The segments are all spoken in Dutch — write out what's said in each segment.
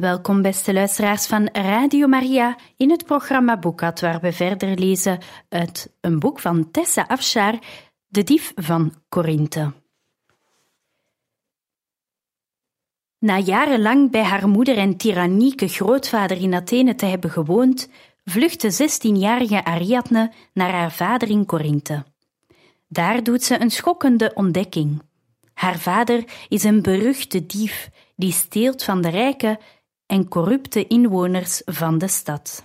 Welkom, beste luisteraars van Radio Maria, in het programma Boekat, waar we verder lezen uit een boek van Tessa Afshar, De Dief van Korinthe. Na jarenlang bij haar moeder en tyrannieke grootvader in Athene te hebben gewoond, vlucht de 16-jarige Ariadne naar haar vader in Korinthe. Daar doet ze een schokkende ontdekking. Haar vader is een beruchte dief die steelt van de rijken en corrupte inwoners van de stad.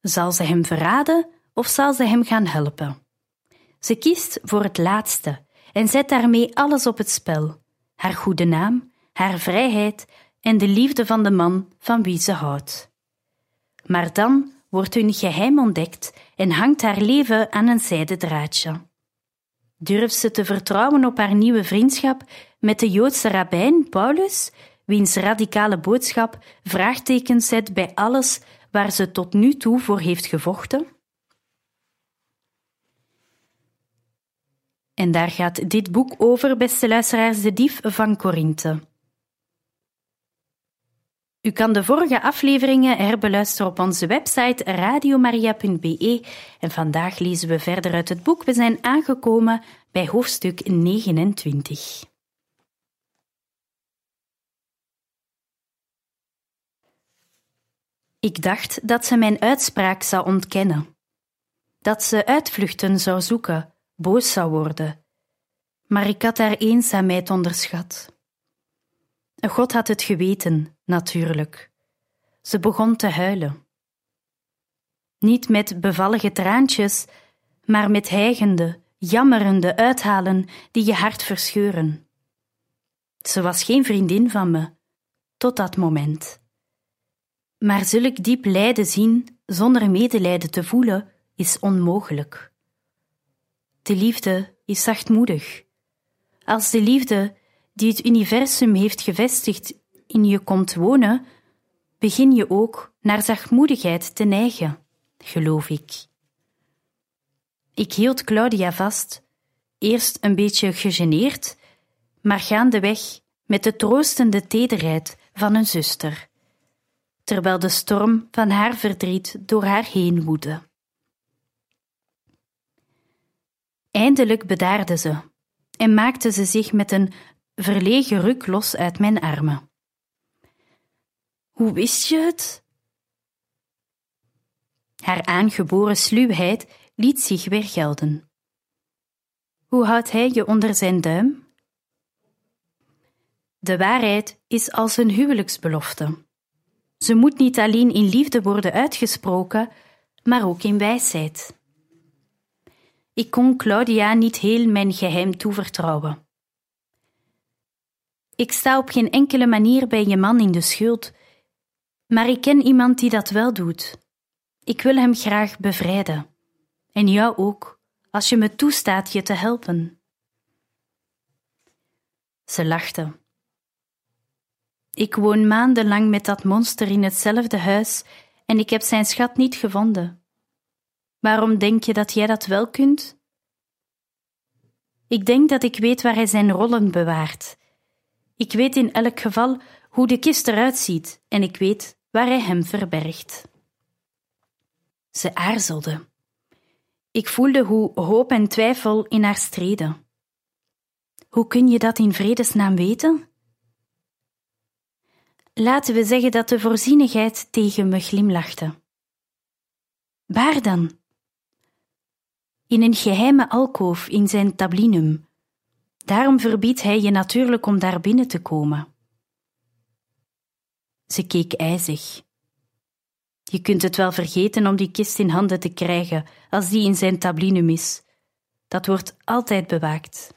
Zal ze hem verraden of zal ze hem gaan helpen? Ze kiest voor het laatste en zet daarmee alles op het spel: haar goede naam, haar vrijheid en de liefde van de man van wie ze houdt. Maar dan wordt hun geheim ontdekt en hangt haar leven aan een zijden draadje. Durft ze te vertrouwen op haar nieuwe vriendschap met de Joodse rabbijn Paulus, wiens radicale boodschap vraagtekens zet bij alles waar ze tot nu toe voor heeft gevochten? En daar gaat dit boek over, beste luisteraars, de dief van Korinthe. U kan de vorige afleveringen herbeluisteren op onze website radiomaria.be en vandaag lezen we verder uit het boek. We zijn aangekomen bij hoofdstuk 29. Ik dacht dat ze mijn uitspraak zou ontkennen, dat ze uitvluchten zou zoeken, boos zou worden. Maar ik had haar eenzaamheid onderschat. God had het geweten, natuurlijk. Ze begon te huilen. Niet met bevallige traantjes, maar met hijgende, jammerende uithalen die je hart verscheuren. Ze was geen vriendin van me, tot dat moment. Maar zulk diep lijden zien zonder medelijden te voelen is onmogelijk. De liefde is zachtmoedig. Als de liefde die het universum heeft gevestigd in je komt wonen, begin je ook naar zachtmoedigheid te neigen, geloof ik. Ik hield Claudia vast, eerst een beetje gegeneerd, maar gaandeweg met de troostende tederheid van een zuster terwijl de storm van haar verdriet door haar heen woedde. Eindelijk bedaarde ze en maakte ze zich met een verlegen ruk los uit mijn armen. Hoe wist je het? Haar aangeboren sluwheid liet zich weer gelden. Hoe houdt hij je onder zijn duim? De waarheid is als een huwelijksbelofte. Ze moet niet alleen in liefde worden uitgesproken, maar ook in wijsheid. Ik kon Claudia niet heel mijn geheim toevertrouwen. Ik sta op geen enkele manier bij je man in de schuld, maar ik ken iemand die dat wel doet. Ik wil hem graag bevrijden. En jou ook, als je me toestaat je te helpen. Ze lachte. Ik woon maandenlang met dat monster in hetzelfde huis en ik heb zijn schat niet gevonden. Waarom denk je dat jij dat wel kunt? Ik denk dat ik weet waar hij zijn rollen bewaart. Ik weet in elk geval hoe de kist eruit ziet en ik weet waar hij hem verbergt. Ze aarzelde. Ik voelde hoe hoop en twijfel in haar streden. Hoe kun je dat in vredesnaam weten? Laten we zeggen dat de voorzienigheid tegen me glimlachte. Waar dan? In een geheime alkoof in zijn tablinum. Daarom verbiedt hij je natuurlijk om daar binnen te komen. Ze keek ijzig. Je kunt het wel vergeten om die kist in handen te krijgen als die in zijn tablinum is. Dat wordt altijd bewaakt.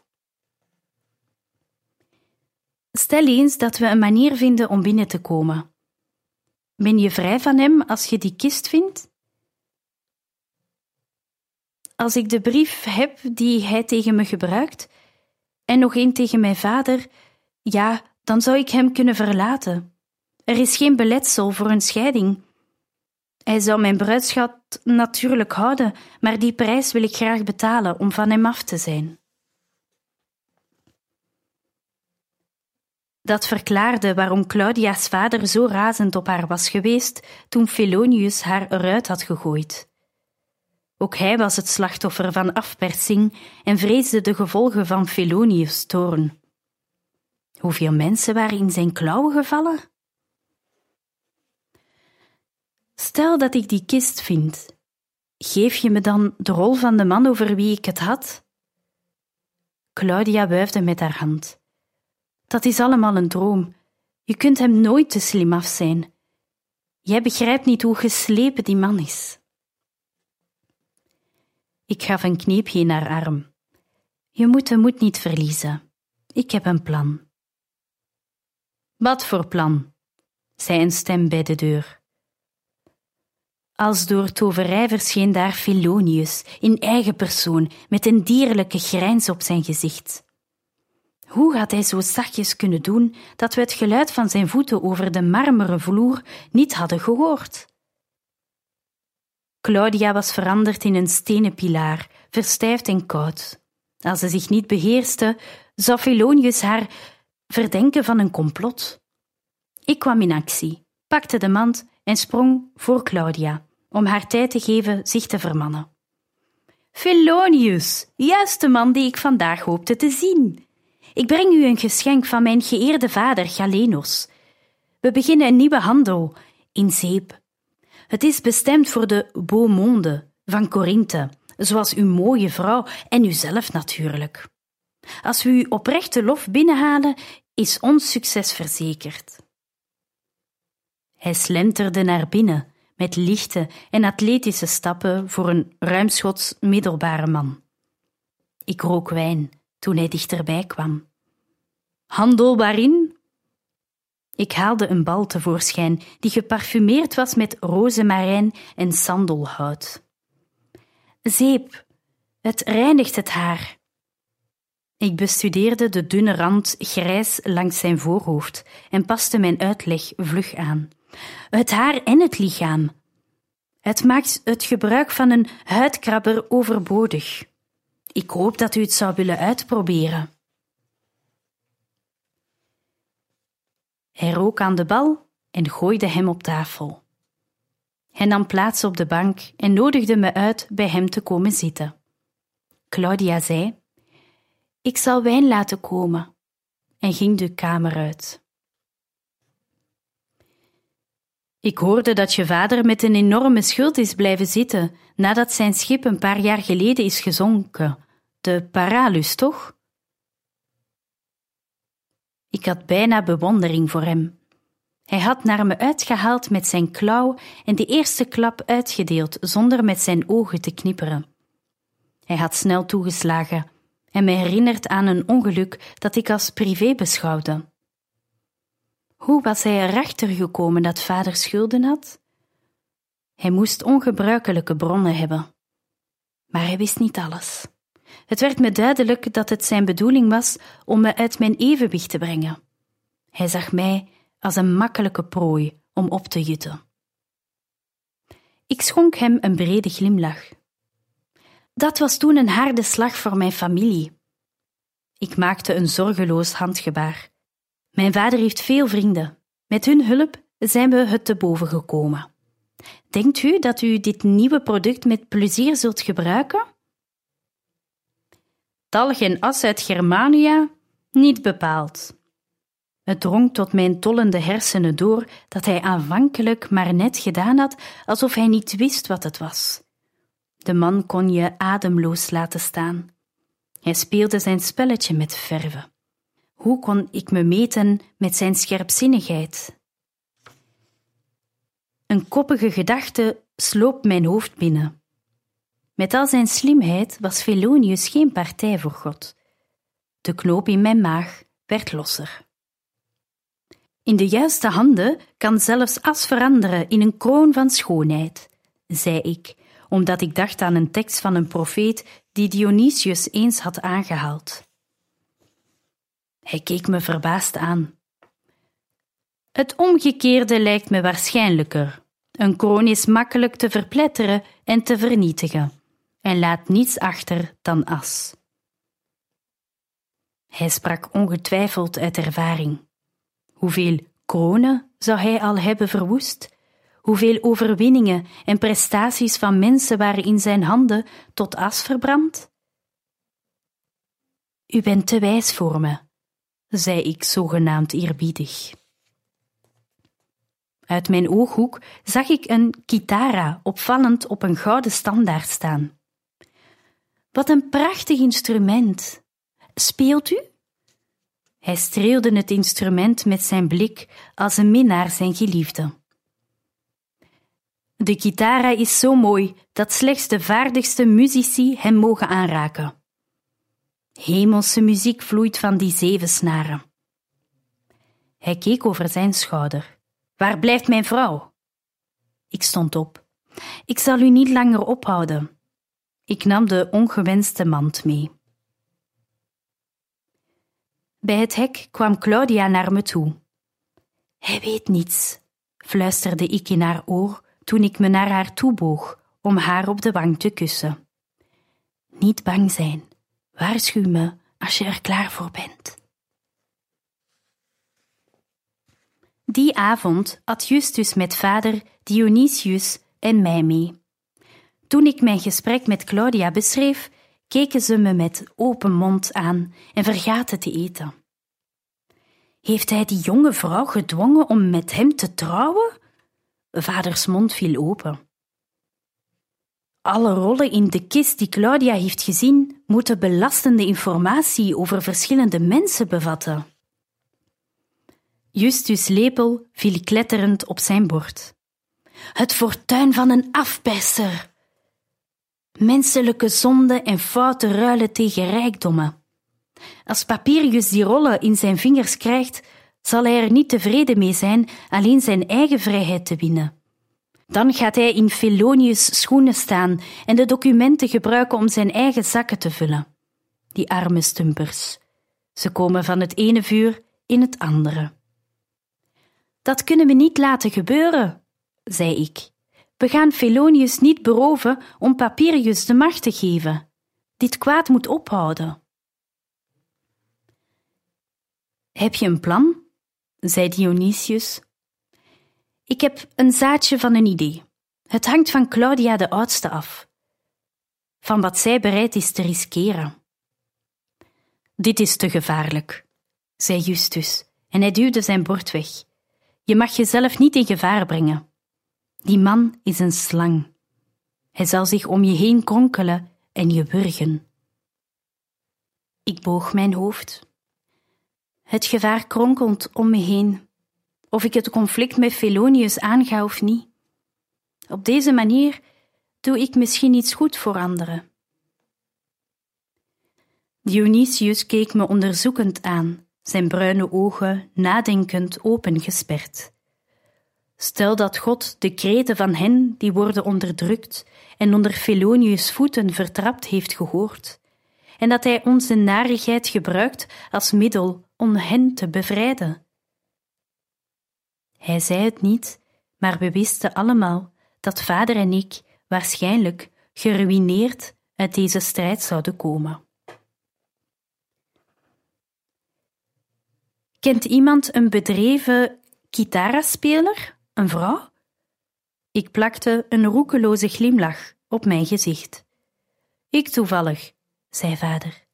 Stel eens dat we een manier vinden om binnen te komen. Ben je vrij van hem als je die kist vindt? Als ik de brief heb die hij tegen me gebruikt, en nog één tegen mijn vader, ja, dan zou ik hem kunnen verlaten. Er is geen beletsel voor een scheiding. Hij zou mijn bruidschat natuurlijk houden, maar die prijs wil ik graag betalen om van hem af te zijn. Dat verklaarde waarom Claudia's vader zo razend op haar was geweest toen Felonius haar eruit had gegooid. Ook hij was het slachtoffer van afpersing en vreesde de gevolgen van Felonius' toorn. Hoeveel mensen waren in zijn klauwen gevallen? Stel dat ik die kist vind, geef je me dan de rol van de man over wie ik het had? Claudia wuifde met haar hand. Dat is allemaal een droom. Je kunt hem nooit te slim af zijn. Jij begrijpt niet hoe geslepen die man is. Ik gaf een kneepje in haar arm. Je moet de moed niet verliezen. Ik heb een plan. Wat voor plan? zei een stem bij de deur. Als door toverij verscheen daar Philonius in eigen persoon met een dierlijke grijns op zijn gezicht. Hoe had hij zo zachtjes kunnen doen dat we het geluid van zijn voeten over de marmeren vloer niet hadden gehoord? Claudia was veranderd in een stenen pilaar, verstijfd en koud. Als ze zich niet beheerste, zou Philonius haar verdenken van een complot. Ik kwam in actie, pakte de mand en sprong voor Claudia, om haar tijd te geven zich te vermannen. Philonius, juist de man die ik vandaag hoopte te zien. Ik breng u een geschenk van mijn geëerde vader Galenos. We beginnen een nieuwe handel in zeep. Het is bestemd voor de beau monde van Corinthe, zoals uw mooie vrouw en uzelf natuurlijk. Als we uw oprechte lof binnenhalen, is ons succes verzekerd. Hij slenterde naar binnen met lichte en atletische stappen voor een ruimschots middelbare man. Ik rook wijn toen hij dichterbij kwam. Handel waarin? Ik haalde een bal tevoorschijn die geparfumeerd was met rozemarijn en sandelhout. Zeep, het reinigt het haar. Ik bestudeerde de dunne rand grijs langs zijn voorhoofd en paste mijn uitleg vlug aan. Het haar en het lichaam. Het maakt het gebruik van een huidkrabber overbodig. Ik hoop dat u het zou willen uitproberen. Hij rook aan de bal en gooide hem op tafel. Hij nam plaats op de bank en nodigde me uit bij hem te komen zitten. Claudia zei: Ik zal wijn laten komen, en ging de kamer uit. Ik hoorde dat je vader met een enorme schuld is blijven zitten nadat zijn schip een paar jaar geleden is gezonken. De Paralus, toch? Ik had bijna bewondering voor hem. Hij had naar me uitgehaald met zijn klauw en de eerste klap uitgedeeld zonder met zijn ogen te knipperen. Hij had snel toegeslagen en me herinnert aan een ongeluk dat ik als privé beschouwde. Hoe was hij erachter gekomen dat vader schulden had? Hij moest ongebruikelijke bronnen hebben. Maar hij wist niet alles. Het werd me duidelijk dat het zijn bedoeling was om me uit mijn evenwicht te brengen. Hij zag mij als een makkelijke prooi om op te jutten. Ik schonk hem een brede glimlach. Dat was toen een harde slag voor mijn familie. Ik maakte een zorgeloos handgebaar. Mijn vader heeft veel vrienden. Met hun hulp zijn we het te boven gekomen. Denkt u dat u dit nieuwe product met plezier zult gebruiken? Talg en as uit Germania? Niet bepaald. Het drong tot mijn tollende hersenen door dat hij aanvankelijk maar net gedaan had alsof hij niet wist wat het was. De man kon je ademloos laten staan. Hij speelde zijn spelletje met verven. Hoe kon ik me meten met zijn scherpzinnigheid? Een koppige gedachte sloop mijn hoofd binnen. Met al zijn slimheid was Felonius geen partij voor God. De knoop in mijn maag werd losser. In de juiste handen kan zelfs as veranderen in een kroon van schoonheid, zei ik, omdat ik dacht aan een tekst van een profeet die Dionysius eens had aangehaald. Hij keek me verbaasd aan. Het omgekeerde lijkt me waarschijnlijker. Een kroon is makkelijk te verpletteren en te vernietigen, en laat niets achter dan as. Hij sprak ongetwijfeld uit ervaring. Hoeveel kronen zou hij al hebben verwoest? Hoeveel overwinningen en prestaties van mensen waren in zijn handen tot as verbrand? U bent te wijs voor me, zei ik zogenaamd eerbiedig. Uit mijn ooghoek zag ik een kitara opvallend op een gouden standaard staan. Wat een prachtig instrument! Speelt u? Hij streelde het instrument met zijn blik als een minnaar zijn geliefde. De kitara is zo mooi dat slechts de vaardigste muzici hem mogen aanraken. Hemelse muziek vloeit van die zeven snaren. Hij keek over zijn schouder. Waar blijft mijn vrouw? Ik stond op. Ik zal u niet langer ophouden. Ik nam de ongewenste mand mee. Bij het hek kwam Claudia naar me toe. Hij weet niets, fluisterde ik in haar oor toen ik me naar haar toe boog om haar op de wang te kussen. Niet bang zijn, waarschuw me als je er klaar voor bent. Die avond at Justus met vader Dionysius en mij mee. Toen ik mijn gesprek met Claudia beschreef, keken ze me met open mond aan en vergaten te eten. Heeft hij die jonge vrouw gedwongen om met hem te trouwen? Vaders mond viel open. Alle rollen in de kist die Claudia heeft gezien, moeten belastende informatie over verschillende mensen bevatten. Justus lepel viel kletterend op zijn bord. Het fortuin van een afperser. Menselijke zonde en fouten ruilen tegen rijkdommen. Als Papirius die rollen in zijn vingers krijgt, zal hij er niet tevreden mee zijn alleen zijn eigen vrijheid te winnen. Dan gaat hij in Felonius' schoenen staan en de documenten gebruiken om zijn eigen zakken te vullen. Die arme stumpers. Ze komen van het ene vuur in het andere. Dat kunnen we niet laten gebeuren, zei ik. We gaan Felonius niet beroven om Papirius de macht te geven. Dit kwaad moet ophouden. Heb je een plan? zei Dionysius. Ik heb een zaadje van een idee. Het hangt van Claudia de oudste af. Van wat zij bereid is te riskeren. Dit is te gevaarlijk, zei Justus, en hij duwde zijn bord weg. Je mag jezelf niet in gevaar brengen. Die man is een slang. Hij zal zich om je heen kronkelen en je wurgen. Ik boog mijn hoofd. Het gevaar kronkelt om me heen, of ik het conflict met Felonius aanga of niet. Op deze manier doe ik misschien iets goed voor anderen. Dionysius keek me onderzoekend aan, zijn bruine ogen nadenkend opengesperd. Stel dat God de kreten van hen die worden onderdrukt en onder Felonius' voeten vertrapt heeft gehoord, en dat hij onze narigheid gebruikt als middel om hen te bevrijden. Hij zei het niet, maar we wisten allemaal dat vader en ik waarschijnlijk geruineerd uit deze strijd zouden komen. Kent iemand een bedreven gitaraspeler, een vrouw? Ik plakte een roekeloze glimlach op mijn gezicht. Ik toevallig, zei vader.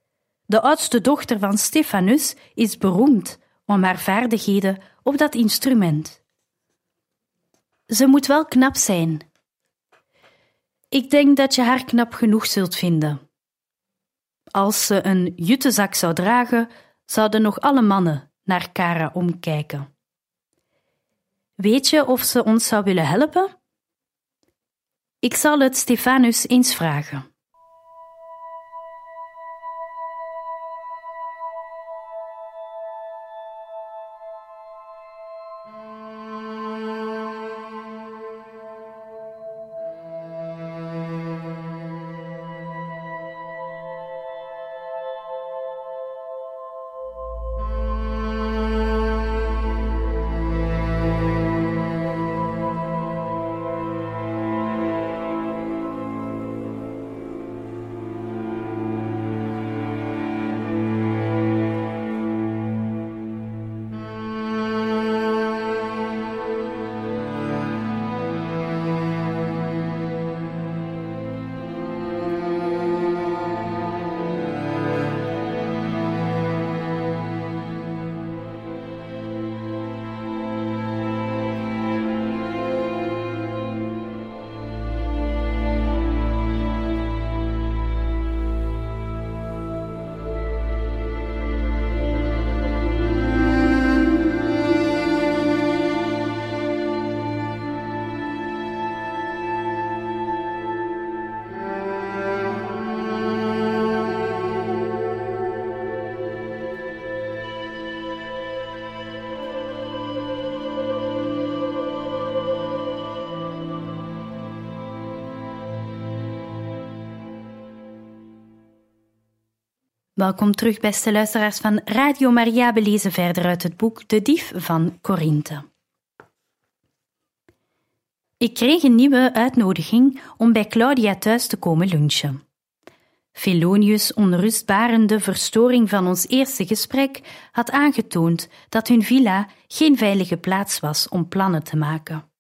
De oudste dochter van Stefanus is beroemd om haar vaardigheden op dat instrument. Ze moet wel knap zijn. Ik denk dat je haar knap genoeg zult vinden. Als ze een juttezak zou dragen, zouden nog alle mannen naar Kara omkijken. Weet je of ze ons zou willen helpen? Ik zal het Stefanus eens vragen. Welkom terug, beste luisteraars van Radio Maria. We lezen verder uit het boek De Dief van Corinthe. Ik kreeg een nieuwe uitnodiging om bij Claudia thuis te komen lunchen. Felonius' onrustbarende verstoring van ons eerste gesprek had aangetoond dat hun villa geen veilige plaats was om plannen te maken.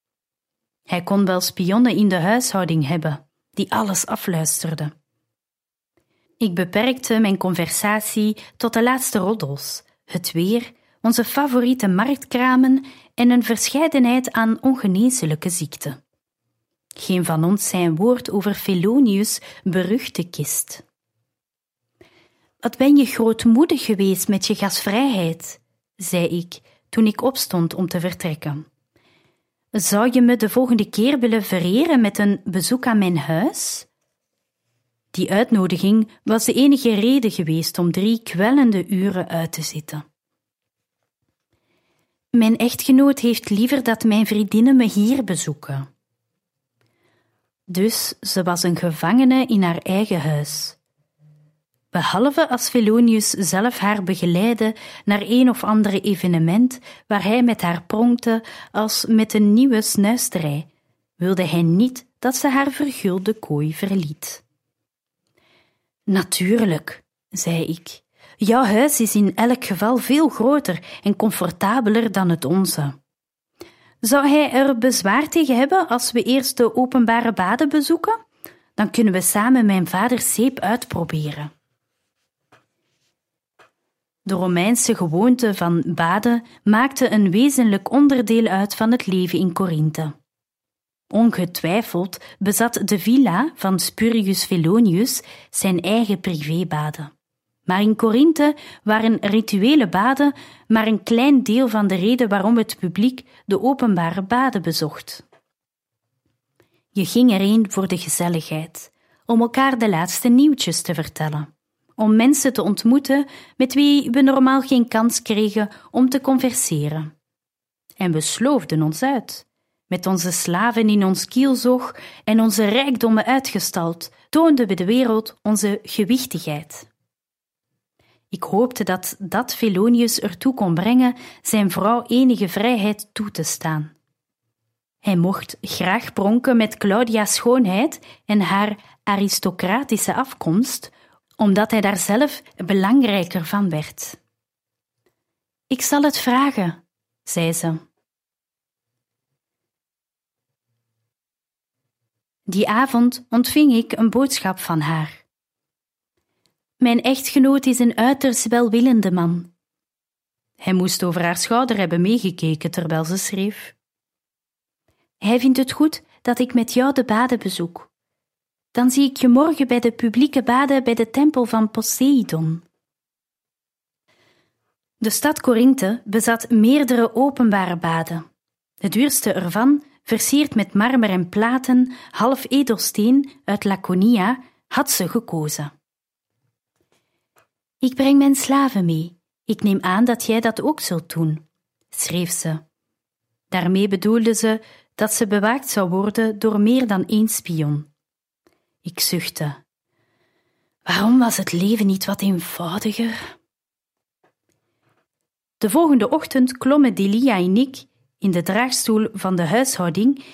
Hij kon wel spionnen in de huishouding hebben, die alles afluisterden. Ik beperkte mijn conversatie tot de laatste roddels, het weer, onze favoriete marktkramen en een verscheidenheid aan ongeneeslijke ziekten. Geen van ons zei een woord over Felonius' beruchte kist. Wat ben je grootmoedig geweest met je gasvrijheid, zei ik toen ik opstond om te vertrekken. Zou je me de volgende keer willen vereren met een bezoek aan mijn huis? Die uitnodiging was de enige reden geweest om drie kwellende uren uit te zitten. Mijn echtgenoot heeft liever dat mijn vriendinnen me hier bezoeken. Dus ze was een gevangene in haar eigen huis. Behalve als Felonius zelf haar begeleidde naar een of andere evenement waar hij met haar pronkte als met een nieuwe snuisterij, wilde hij niet dat ze haar vergulde kooi verliet. Natuurlijk, zei ik. Jouw huis is in elk geval veel groter en comfortabeler dan het onze. Zou hij er bezwaar tegen hebben als we eerst de openbare baden bezoeken? Dan kunnen we samen mijn vaders zeep uitproberen. De Romeinse gewoonte van baden maakte een wezenlijk onderdeel uit van het leven in Corinthe. Ongetwijfeld bezat de villa van Spurius Felonius zijn eigen privébaden. Maar in Corinthe waren rituele baden maar een klein deel van de reden waarom het publiek de openbare baden bezocht. Je ging erheen voor de gezelligheid, om elkaar de laatste nieuwtjes te vertellen, om mensen te ontmoeten met wie we normaal geen kans kregen om te converseren. En we sloofden ons uit. Met onze slaven in ons kielzog en onze rijkdommen uitgestald, toonden we de wereld onze gewichtigheid. Ik hoopte dat dat Felonius ertoe kon brengen zijn vrouw enige vrijheid toe te staan. Hij mocht graag pronken met Claudia's schoonheid en haar aristocratische afkomst, omdat hij daar zelf belangrijker van werd. Ik zal het vragen, zei ze. Die avond ontving ik een boodschap van haar. Mijn echtgenoot is een uiterst welwillende man. Hij moest over haar schouder hebben meegekeken terwijl ze schreef. Hij vindt het goed dat ik met jou de baden bezoek. Dan zie ik je morgen bij de publieke baden bij de tempel van Poseidon. De stad Corinthe bezat meerdere openbare baden. De duurste ervan, versierd met marmer en platen, half edelsteen uit Laconia, had ze gekozen. Ik breng mijn slaven mee. Ik neem aan dat jij dat ook zult doen, schreef ze. Daarmee bedoelde ze dat ze bewaakt zou worden door meer dan één spion. Ik zuchtte. Waarom was het leven niet wat eenvoudiger? De volgende ochtend klommen Delia en ik in de draagstoel van de huishouding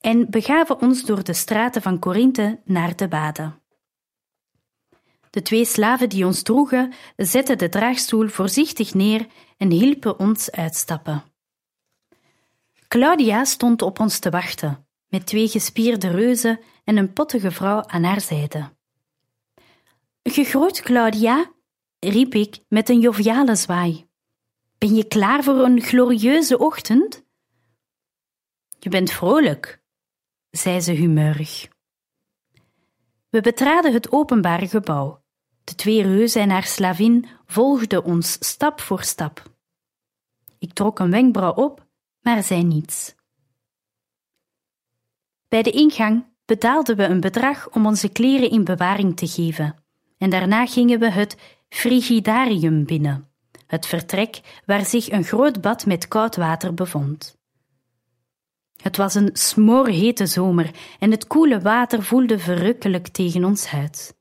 en begaven ons door de straten van Corinthe naar de baden. De twee slaven die ons droegen, zetten de draagstoel voorzichtig neer en hielpen ons uitstappen. Claudia stond op ons te wachten, met twee gespierde reuzen en een pottige vrouw aan haar zijde. Gegroet, Claudia, riep ik met een joviale zwaai. Ben je klaar voor een glorieuze ochtend? Je bent vrolijk, zei ze humeurig. We betraden het openbare gebouw. De twee reuzen en haar slavin volgden ons stap voor stap. Ik trok een wenkbrauw op, maar zei niets. Bij de ingang betaalden we een bedrag om onze kleren in bewaring te geven, en daarna gingen we het frigidarium binnen, het vertrek waar zich een groot bad met koud water bevond. Het was een smoorhete zomer en het koele water voelde verrukkelijk tegen ons huid.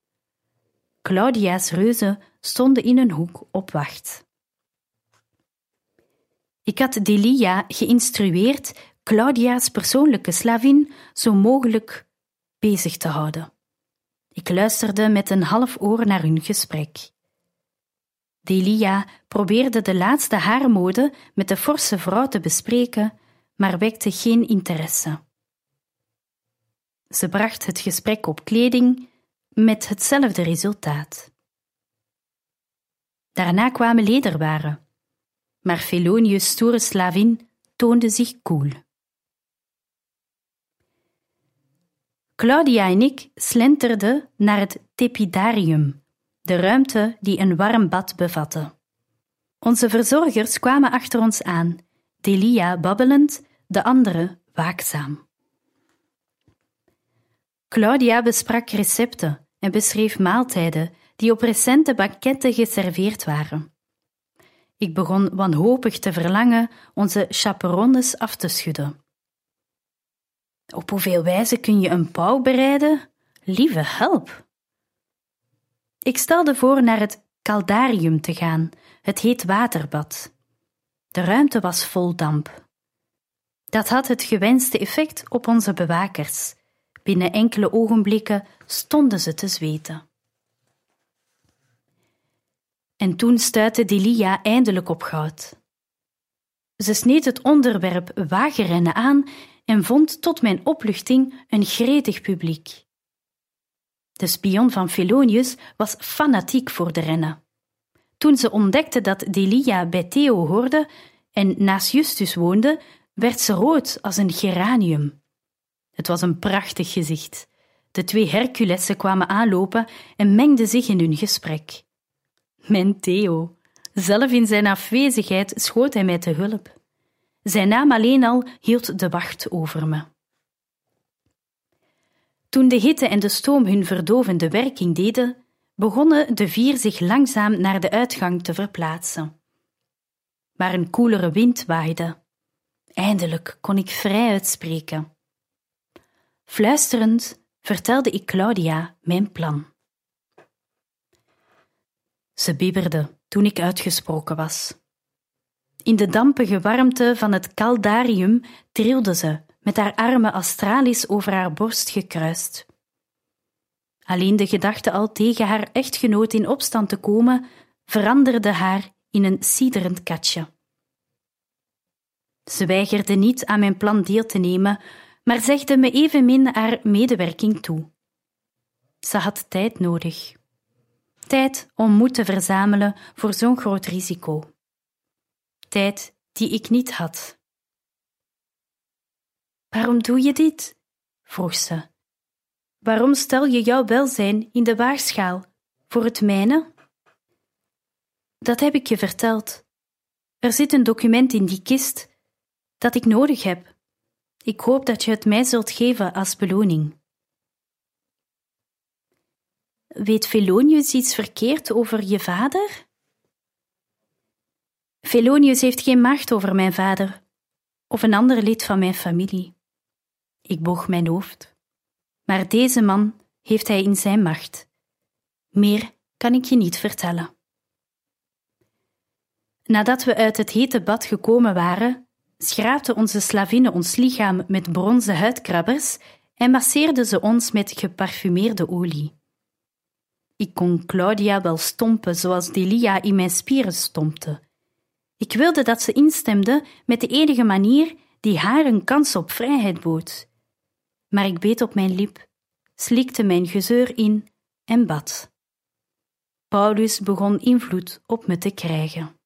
Claudia's reuzen stonden in een hoek op wacht. Ik had Delia geïnstrueerd Claudia's persoonlijke slavin zo mogelijk bezig te houden. Ik luisterde met een half oor naar hun gesprek. Delia probeerde de laatste haarmode met de forse vrouw te bespreken, maar wekte geen interesse. Ze bracht het gesprek op kleding met hetzelfde resultaat. Daarna kwamen lederwaren, maar Felonius' stoere slavin toonde zich koel. Claudia en ik slenterden naar het tepidarium, de ruimte die een warm bad bevatte. Onze verzorgers kwamen achter ons aan, Delia babbelend, de andere waakzaam. Claudia besprak recepten en beschreef maaltijden die op recente banketten geserveerd waren. Ik begon wanhopig te verlangen onze chaperones af te schudden. Op hoeveel wijze kun je een pauw bereiden? Lieve help! Ik stelde voor naar het Caldarium te gaan, het heet waterbad. De ruimte was vol damp. Dat had het gewenste effect op onze bewakers. Binnen enkele ogenblikken stonden ze te zweten. En toen stuitte Delia eindelijk op goud. Ze sneed het onderwerp wagenrennen aan en vond tot mijn opluchting een gretig publiek. De spion van Felonius was fanatiek voor de rennen. Toen ze ontdekte dat Delia bij Theo hoorde en naast Justus woonde, werd ze rood als een geranium. Het was een prachtig gezicht. De twee Herculessen kwamen aanlopen en mengden zich in hun gesprek. Mijn Theo. Zelf in zijn afwezigheid schoot hij mij te hulp. Zijn naam alleen al hield de wacht over me. Toen de hitte en de stoom hun verdovende werking deden, begonnen de vier zich langzaam naar de uitgang te verplaatsen. Maar een koelere wind waaide. Eindelijk kon ik vrij uitspreken. Fluisterend vertelde ik Claudia mijn plan. Ze bibberde toen ik uitgesproken was. In de dampige warmte van het caldarium trilde ze, met haar armen astralis over haar borst gekruist. Alleen de gedachte al tegen haar echtgenoot in opstand te komen, veranderde haar in een siderend katje. Ze weigerde niet aan mijn plan deel te nemen, maar zegde me evenmin haar medewerking toe. Ze had tijd nodig. Tijd om moed te verzamelen voor zo'n groot risico tijd die ik niet had. Waarom doe je dit? vroeg ze. Waarom stel je jouw welzijn in de waagschaal voor het mijne? Dat heb ik je verteld. Er zit een document in die kist dat ik nodig heb. Ik hoop dat je het mij zult geven als beloning. Weet Felonius iets verkeerd over je vader? Felonius heeft geen macht over mijn vader of een ander lid van mijn familie. Ik boog mijn hoofd. Maar deze man heeft hij in zijn macht. Meer kan ik je niet vertellen. Nadat we uit het hete bad gekomen waren, schraapte onze slavine ons lichaam met bronzen huidkrabbers en masseerde ze ons met geparfumeerde olie. Ik kon Claudia wel stompen zoals Delia in mijn spieren stompte ik wilde dat ze instemde met de enige manier die haar een kans op vrijheid bood. Maar ik beet op mijn lip, slikte mijn gezeur in en bad. Paulus begon invloed op me te krijgen.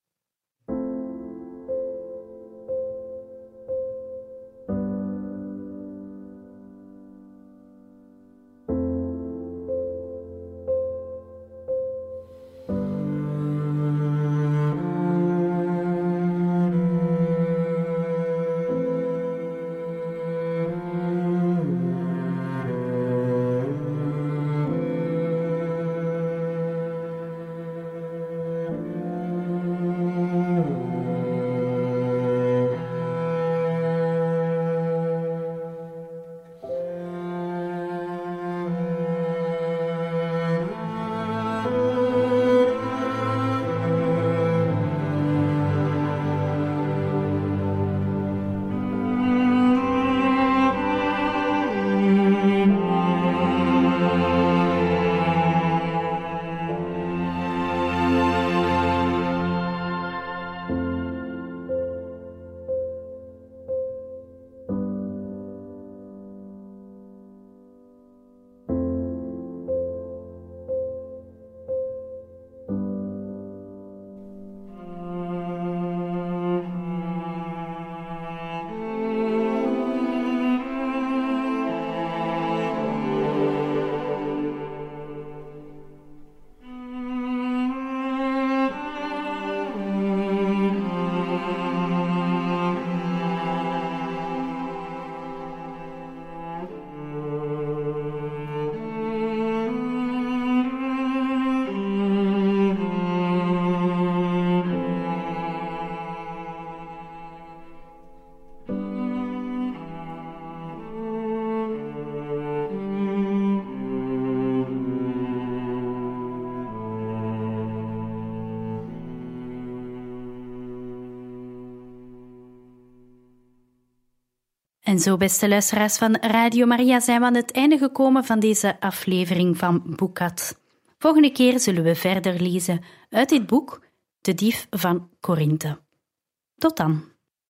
Zo, beste luisteraars van Radio Maria, zijn we aan het einde gekomen van deze aflevering van Boekat. Volgende keer zullen we verder lezen uit dit boek De Dief van Korinthe. Tot dan.